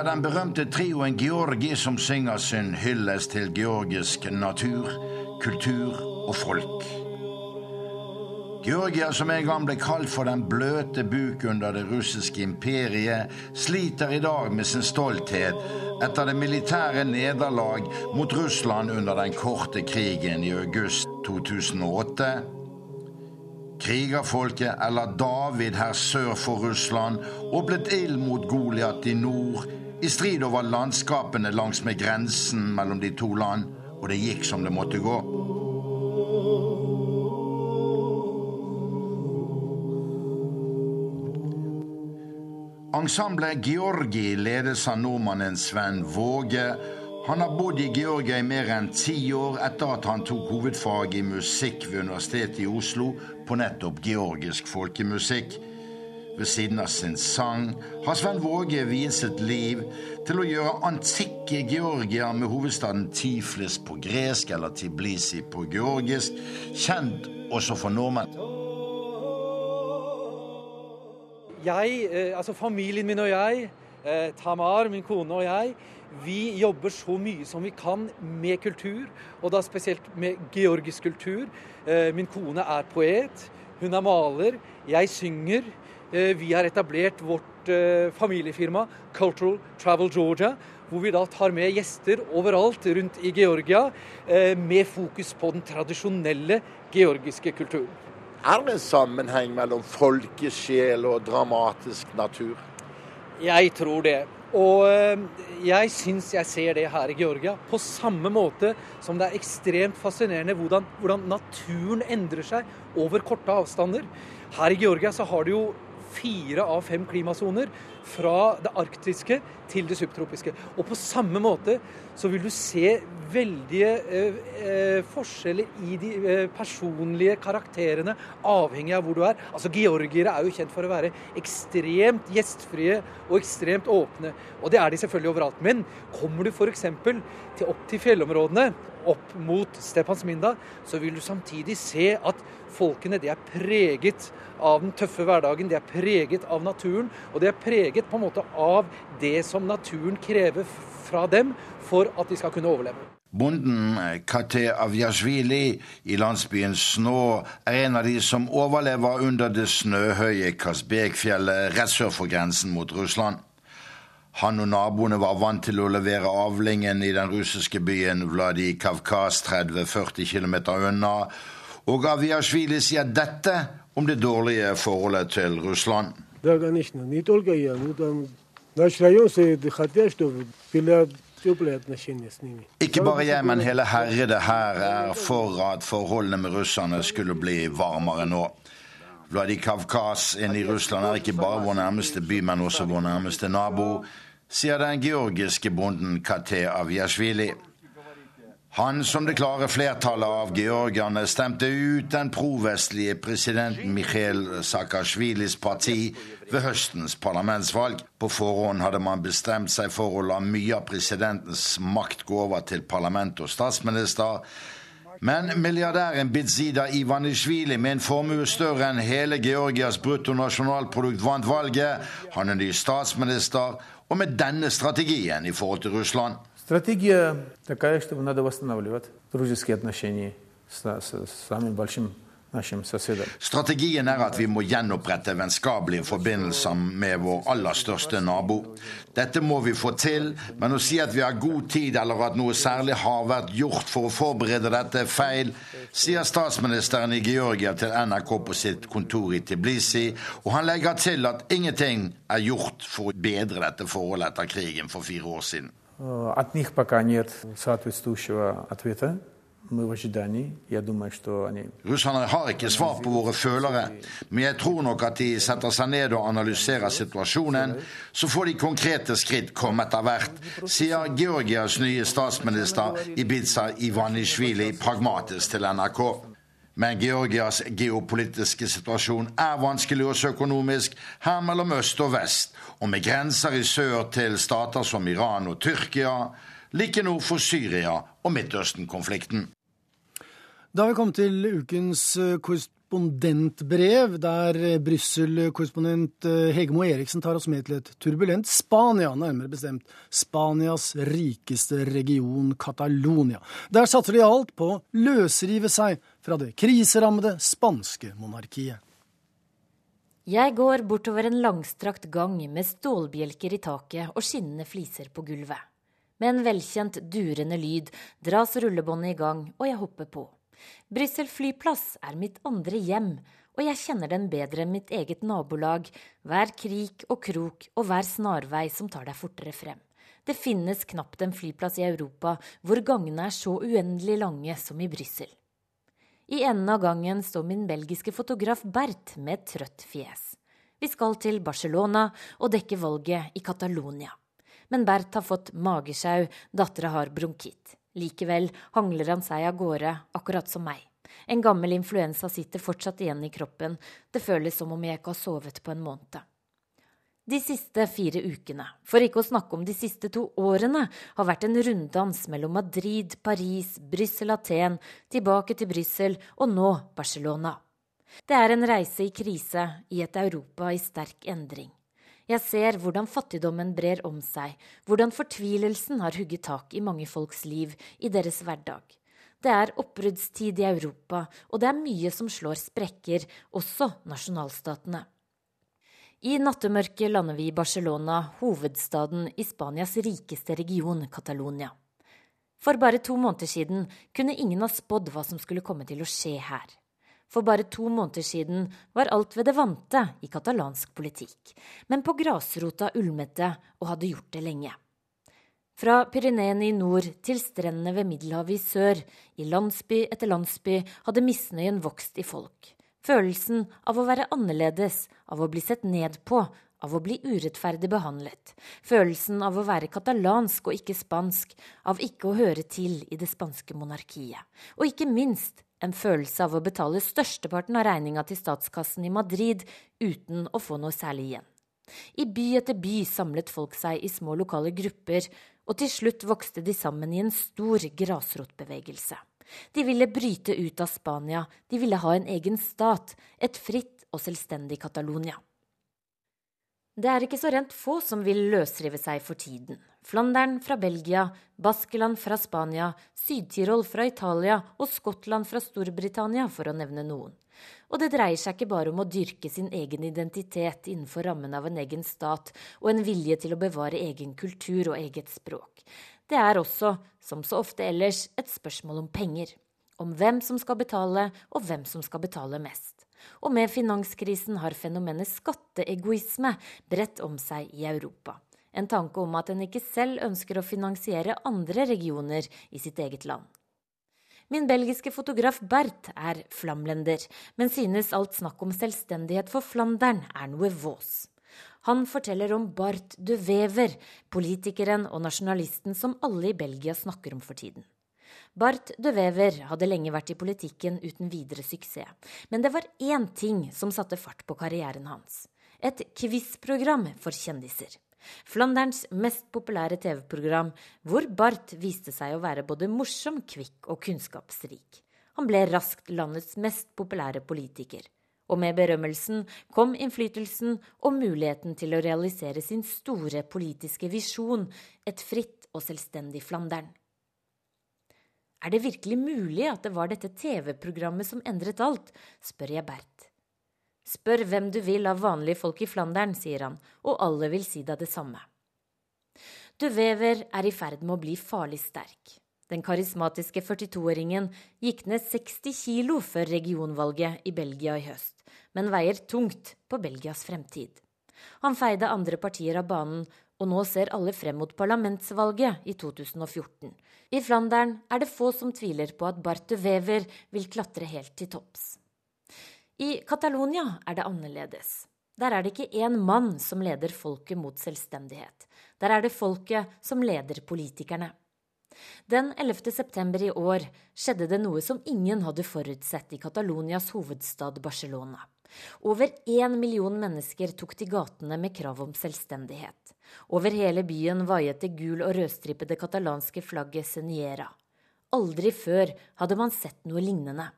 R: Er den berømte trioen Georgi som synger sin hyllest til georgisk natur, kultur og folk. Georgia, som en gang ble kalt for den bløte buk under det russiske imperiet, sliter i dag med sin stolthet etter det militære nederlag mot Russland under den korte krigen i august 2008. Krigerfolket, eller David her sør for Russland, åpnet ild mot Goliat i nord, i strid over landskapene langsmed grensen mellom de to land, og det gikk som det måtte gå. Ensemblet Georgi ledes av nordmannen Sven Våge. Han har bodd i Georgia i mer enn ti år etter at han tok hovedfag i musikk ved Universitetet i Oslo på nettopp georgisk folkemusikk. Ved siden av sin sang har Sven Våge viet sitt liv til å gjøre antikke Georgia med hovedstaden Tiflis på gresk eller Tiblisi på georgisk, kjent også for nordmenn.
S: jeg, eh, altså familien min og jeg, eh, Tamar, min kone og jeg, vi jobber så mye som vi kan med kultur, og da spesielt med georgisk kultur. Eh, min kone er poet, hun er maler, jeg synger. Vi har etablert vårt familiefirma Cultural Travel Georgia, hvor vi da tar med gjester overalt rundt i Georgia, med fokus på den tradisjonelle georgiske kulturen.
T: Er det en sammenheng mellom folkesjel og dramatisk natur?
S: Jeg tror det. Og eh, jeg syns jeg ser det her i Georgia. På samme måte som det er ekstremt fascinerende hvordan, hvordan naturen endrer seg over korte avstander. Her i Georgia så har du jo fire av fem klimasoner fra det arktiske til det subtropiske. Og på samme måte så vil du se veldige eh, eh, forskjeller i de eh, personlige karakterene, avhengig av hvor du er. Altså Georgiere er jo kjent for å være ekstremt gjestfrie og ekstremt åpne. Og det er de selvfølgelig overalt. Men kommer du f.eks. opp til fjellområdene, opp mot Stepansminda, så vil du samtidig se at folkene de er preget av den tøffe hverdagen, de er preget av naturen, og de er preget på en måte av det som naturen krever fra dem for at de skal kunne overleve.
R: Bonden Kate Avjasjvili i landsbyen Snå er en av de som overlever under det snøhøye Kasbekfjellet rett sør for grensen mot Russland. Han og naboene var vant til å levere avlingen i den russiske byen Vladikavkaz 30-40 km unna, og Aviashvili sier dette om det dårlige forholdet til Russland. Ikke bare jeg, men hele herredet her er for at forholdene med russerne skulle bli varmere nå. Vladikavkaz inne i Russland er ikke bare vår nærmeste by, men også vår nærmeste nabo, sier den georgiske bonden Kate Aviashvili. Han, som det klare flertallet av georgierne, stemte ut den provestlige presidenten Mikhail Saakashvilis parti ved høstens parlamentsvalg. På forhånd hadde man bestemt seg for å la mye av presidentens makt gå over til parlament og statsminister. Men milliardæren Bidzida Ivanishvili, med en formue større enn hele Georgias bruttonasjonalprodukt, vant valget. Han er ny statsminister, og med denne strategien i forhold til Russland.
U: Стратегия такая, что надо восстанавливать дружеские отношения с, с, с самым большим
R: Strategien er at vi må gjenopprette vennskapelige forbindelser med vår aller største nabo. Dette må vi få til, men å si at vi har god tid eller at noe særlig har vært gjort for å forberede dette, er feil, sier statsministeren i Georgia til NRK på sitt kontor i Tiblisi, og han legger til at ingenting er gjort for å bedre dette forholdet etter krigen for fire år siden.
U: От них пока нет соответствующего ответа.
R: Russerne har ikke svar på våre følere, men jeg tror nok at de setter seg ned og analyserer situasjonen. Så får de konkrete skritt komme etter hvert, sier Georgias nye statsminister Ibiza Ivanishvili pragmatisk til NRK. Men Georgias geopolitiske situasjon er vanskelig også økonomisk, her mellom øst og vest, og med grenser i sør til stater som Iran og Tyrkia, like nord for Syria og Midtøsten-konflikten.
A: Da har vi kommet til ukens eh, korrespondentbrev, der eh, Brussel-korrespondent eh, Hegemo Eriksen tar oss med til et turbulent Spania, nærmere bestemt Spanias rikeste region, Catalonia. Der satser de alt på å løsrive seg fra det kriserammede spanske monarkiet.
D: Jeg går bortover en langstrakt gang med stålbjelker i taket og skinnende fliser på gulvet. Med en velkjent durende lyd dras rullebåndet i gang, og jeg hopper på. Brussel flyplass er mitt andre hjem, og jeg kjenner den bedre enn mitt eget nabolag, hver krik og krok og hver snarvei som tar deg fortere frem. Det finnes knapt en flyplass i Europa hvor gangene er så uendelig lange som i Brussel. I enden av gangen står min belgiske fotograf Bert med et trøtt fjes. Vi skal til Barcelona og dekke valget i Catalonia. Men Bert har fått magesjau, dattera har bronkitt. Likevel hangler han seg av gårde, akkurat som meg. En gammel influensa sitter fortsatt igjen i kroppen, det føles som om jeg ikke har sovet på en måned. De siste fire ukene, for ikke å snakke om de siste to årene, har vært en runddans mellom Madrid, Paris, Brussel, Aten, tilbake til Brussel og nå Barcelona. Det er en reise i krise i et Europa i sterk endring. Jeg ser hvordan fattigdommen brer om seg, hvordan fortvilelsen har hugget tak i mange folks liv, i deres hverdag. Det er oppbruddstid i Europa, og det er mye som slår sprekker, også nasjonalstatene. I nattemørket lander vi i Barcelona, hovedstaden i Spanias rikeste region, Catalonia. For bare to måneder siden kunne ingen ha spådd hva som skulle komme til å skje her. For bare to måneder siden var alt ved det vante i katalansk politikk, men på grasrota ulmet det og hadde gjort det lenge. Fra Pyreneene i nord til strendene ved Middelhavet i sør, i landsby etter landsby, hadde misnøyen vokst i folk. Følelsen av å være annerledes, av å bli sett ned på, av å bli urettferdig behandlet. Følelsen av å være katalansk og ikke spansk, av ikke å høre til i det spanske monarkiet. Og ikke minst en følelse av å betale størsteparten av regninga til statskassen i Madrid uten å få noe særlig igjen. I by etter by samlet folk seg i små lokale grupper, og til slutt vokste de sammen i en stor grasrotbevegelse. De ville bryte ut av Spania, de ville ha en egen stat, et fritt og selvstendig Catalonia. Det er ikke så rent få som vil løsrive seg for tiden. Flandern fra Belgia, Baskeland fra Spania, Syd-Tirol fra Italia og Skottland fra Storbritannia, for å nevne noen. Og det dreier seg ikke bare om å dyrke sin egen identitet innenfor rammen av en egen stat og en vilje til å bevare egen kultur og eget språk. Det er også, som så ofte ellers, et spørsmål om penger. Om hvem som skal betale, og hvem som skal betale mest. Og med finanskrisen har fenomenet skatteegoisme bredt om seg i Europa. En tanke om at en ikke selv ønsker å finansiere andre regioner i sitt eget land. Min belgiske fotograf Bert er flamlender, men synes alt snakk om selvstendighet for Flandern er noe vås. Han forteller om Bart de Wever, politikeren og nasjonalisten som alle i Belgia snakker om for tiden. Bart de Wever hadde lenge vært i politikken uten videre suksess, men det var én ting som satte fart på karrieren hans. Et quiz-program for kjendiser. Flanderns mest populære TV-program, hvor Barth viste seg å være både morsom, kvikk og kunnskapsrik. Han ble raskt landets mest populære politiker. Og med berømmelsen kom innflytelsen og muligheten til å realisere sin store politiske visjon, et fritt og selvstendig Flandern. Er det virkelig mulig at det var dette TV-programmet som endret alt, spør jeg Bert. Spør hvem du vil av vanlige folk i Flandern, sier han, og alle vil si deg det samme. Du Wever er i ferd med å bli farlig sterk. Den karismatiske 42-åringen gikk ned 60 kilo før regionvalget i Belgia i høst, men veier tungt på Belgias fremtid. Han feide andre partier av banen, og nå ser alle frem mot parlamentsvalget i 2014. I Flandern er det få som tviler på at Barthe Wever vil klatre helt til topps. I Catalonia er det annerledes. Der er det ikke én mann som leder folket mot selvstendighet. Der er det folket som leder politikerne. Den 11. september i år skjedde det noe som ingen hadde forutsett i Catalonias hovedstad Barcelona. Over én million mennesker tok til gatene med krav om selvstendighet. Over hele byen vaiet det gul- og rødstripede katalanske flagget Seniera. Aldri før hadde man sett noe lignende.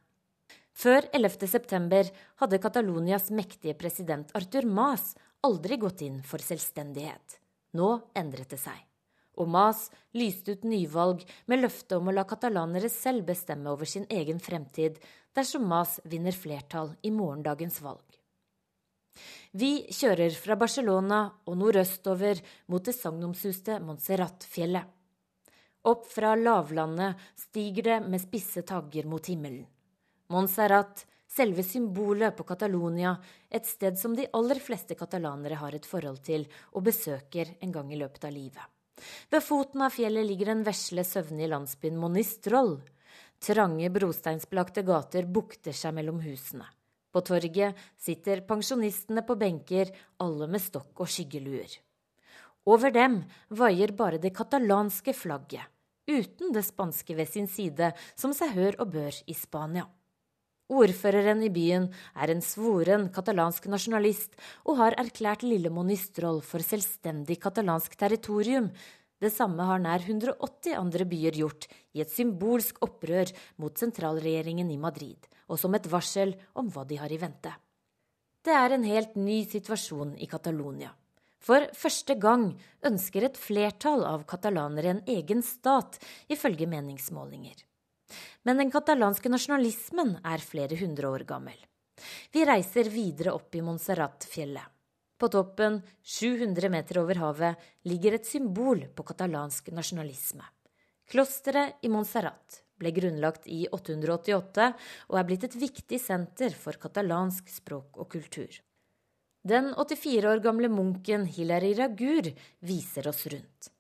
D: Før 11. september hadde Catalonias mektige president Arthur Mas aldri gått inn for selvstendighet. Nå endret det seg. Og Mas lyste ut nyvalg med løfte om å la katalanere selv bestemme over sin egen fremtid dersom Mas vinner flertall i morgendagens valg. Vi kjører fra Barcelona og nordøstover mot det sagnomsuste Montserrat-fjellet. Opp fra lavlandet stiger det med spisse tagger mot himmelen. Montserrat, selve symbolet på Catalonia, et sted som de aller fleste katalanere har et forhold til og besøker en gang i løpet av livet. Ved foten av fjellet ligger den vesle, søvnige landsbyen Monistroll. Trange, brosteinsbelagte gater bukter seg mellom husene. På torget sitter pensjonistene på benker, alle med stokk og skyggeluer. Over dem vaier bare det katalanske flagget, uten det spanske ved sin side, som seg hør og bør i Spania. Ordføreren i byen er en svoren katalansk nasjonalist og har erklært Lille Monistrol for selvstendig katalansk territorium. Det samme har nær 180 andre byer gjort, i et symbolsk opprør mot sentralregjeringen i Madrid, og som et varsel om hva de har i vente. Det er en helt ny situasjon i Catalonia. For første gang ønsker et flertall av katalanere en egen stat, ifølge meningsmålinger. Men den katalanske nasjonalismen er flere hundre år gammel. Vi reiser videre opp i Montserrat-fjellet. På toppen, 700 meter over havet, ligger et symbol på katalansk nasjonalisme. Klosteret i Montserrat ble grunnlagt i 888 og er blitt et viktig senter for katalansk språk og kultur. Den 84 år gamle munken Hilary Ragur viser oss rundt.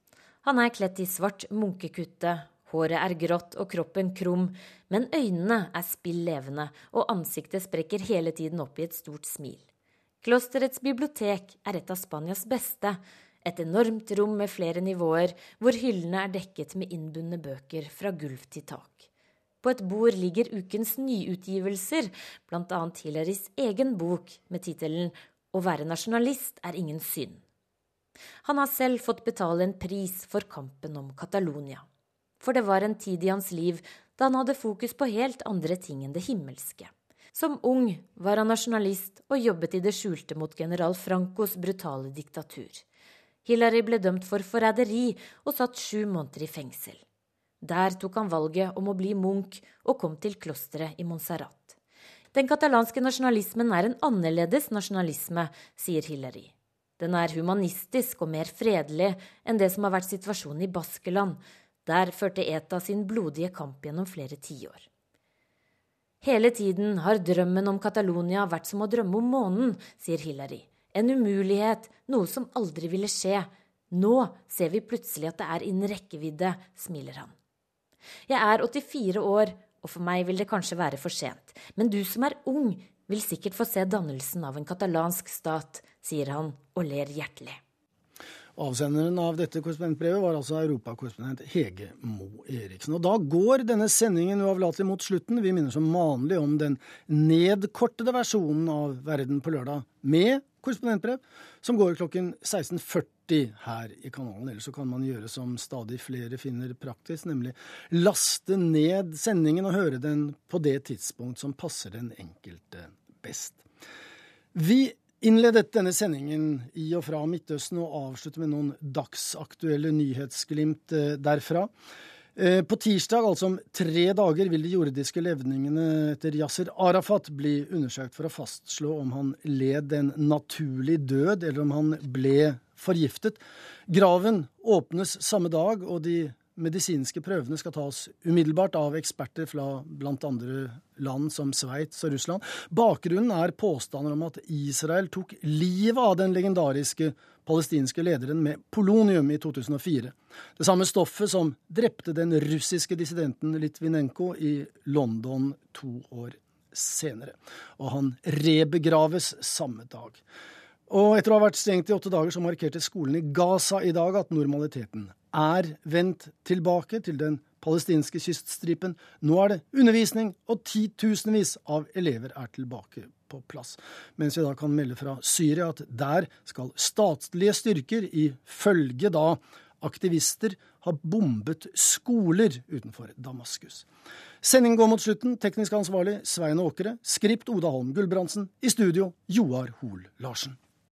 D: Han er kledd i svart munkekutte Håret er grått og kroppen krum, men øynene er spill levende, og ansiktet sprekker hele tiden opp i et stort smil. Klosterets bibliotek er et av Spanias beste, et enormt rom med flere nivåer, hvor hyllene er dekket med innbundne bøker fra gulv til tak. På et bord ligger ukens nyutgivelser, annet Hillarys egen bok med tittelen Å være nasjonalist er ingen synd. Han har selv fått betale en pris for kampen om Catalonia for det var en tid i hans liv da han hadde fokus på helt andre ting enn det himmelske. Som ung var han nasjonalist og jobbet i det skjulte mot general Francos brutale diktatur. Hillary ble dømt for forræderi og satt sju måneder i fengsel. Der tok han valget om å bli munk og kom til klosteret i Montserrat. Den katalanske nasjonalismen er en annerledes nasjonalisme, sier Hillary. Den er humanistisk og mer fredelig enn det som har vært situasjonen i Baskeland, der førte ETA sin blodige kamp gjennom flere tiår. Hele tiden har drømmen om Catalonia vært som å drømme om månen, sier Hillary. En umulighet, noe som aldri ville skje. Nå ser vi plutselig at det er innen rekkevidde, smiler han. Jeg er 84 år og for meg vil det kanskje være for sent. Men du som er ung, vil sikkert få se dannelsen av en katalansk stat, sier han og ler hjertelig.
A: Avsenderen av dette korrespondentbrevet var altså europakorrespondent Hege Mo Eriksen. Og da går denne sendingen uavlatelig mot slutten. Vi minner som vanlig om den nedkortede versjonen av Verden på lørdag med korrespondentbrev, som går klokken 16.40 her i kanalen. Ellers så kan man gjøre som stadig flere finner praktisk, nemlig laste ned sendingen og høre den på det tidspunkt som passer den enkelte best. Vi innledet denne sendingen i og fra Midtøsten og avslutter med noen dagsaktuelle nyhetsglimt eh, derfra. Eh, på tirsdag, altså om tre dager, vil de jordiske levningene etter Yasser Arafat bli undersøkt for å fastslå om han led en naturlig død, eller om han ble forgiftet. Graven åpnes samme dag, og de medisinske prøvene skal tas umiddelbart av eksperter fra andre land som Sveits og Russland. Bakgrunnen er påstander om at Israel tok livet av den legendariske palestinske lederen med polonium i 2004. Det samme stoffet som drepte den russiske dissidenten Litvinenko i London to år senere. Og han rebegraves samme dag. Og etter å ha vært stengt i åtte dager, så markerte skolen i Gaza i dag at normaliteten er vendt tilbake til den palestinske kyststripen. Nå er det undervisning, og titusenvis av elever er tilbake på plass. Mens vi da kan melde fra Syria at der skal statlige styrker, ifølge da aktivister, ha bombet skoler utenfor Damaskus. Sendingen går mot slutten. Teknisk ansvarlig Svein Åkre. Skript Oda Holm Gulbrandsen. I studio Joar Hoel Larsen.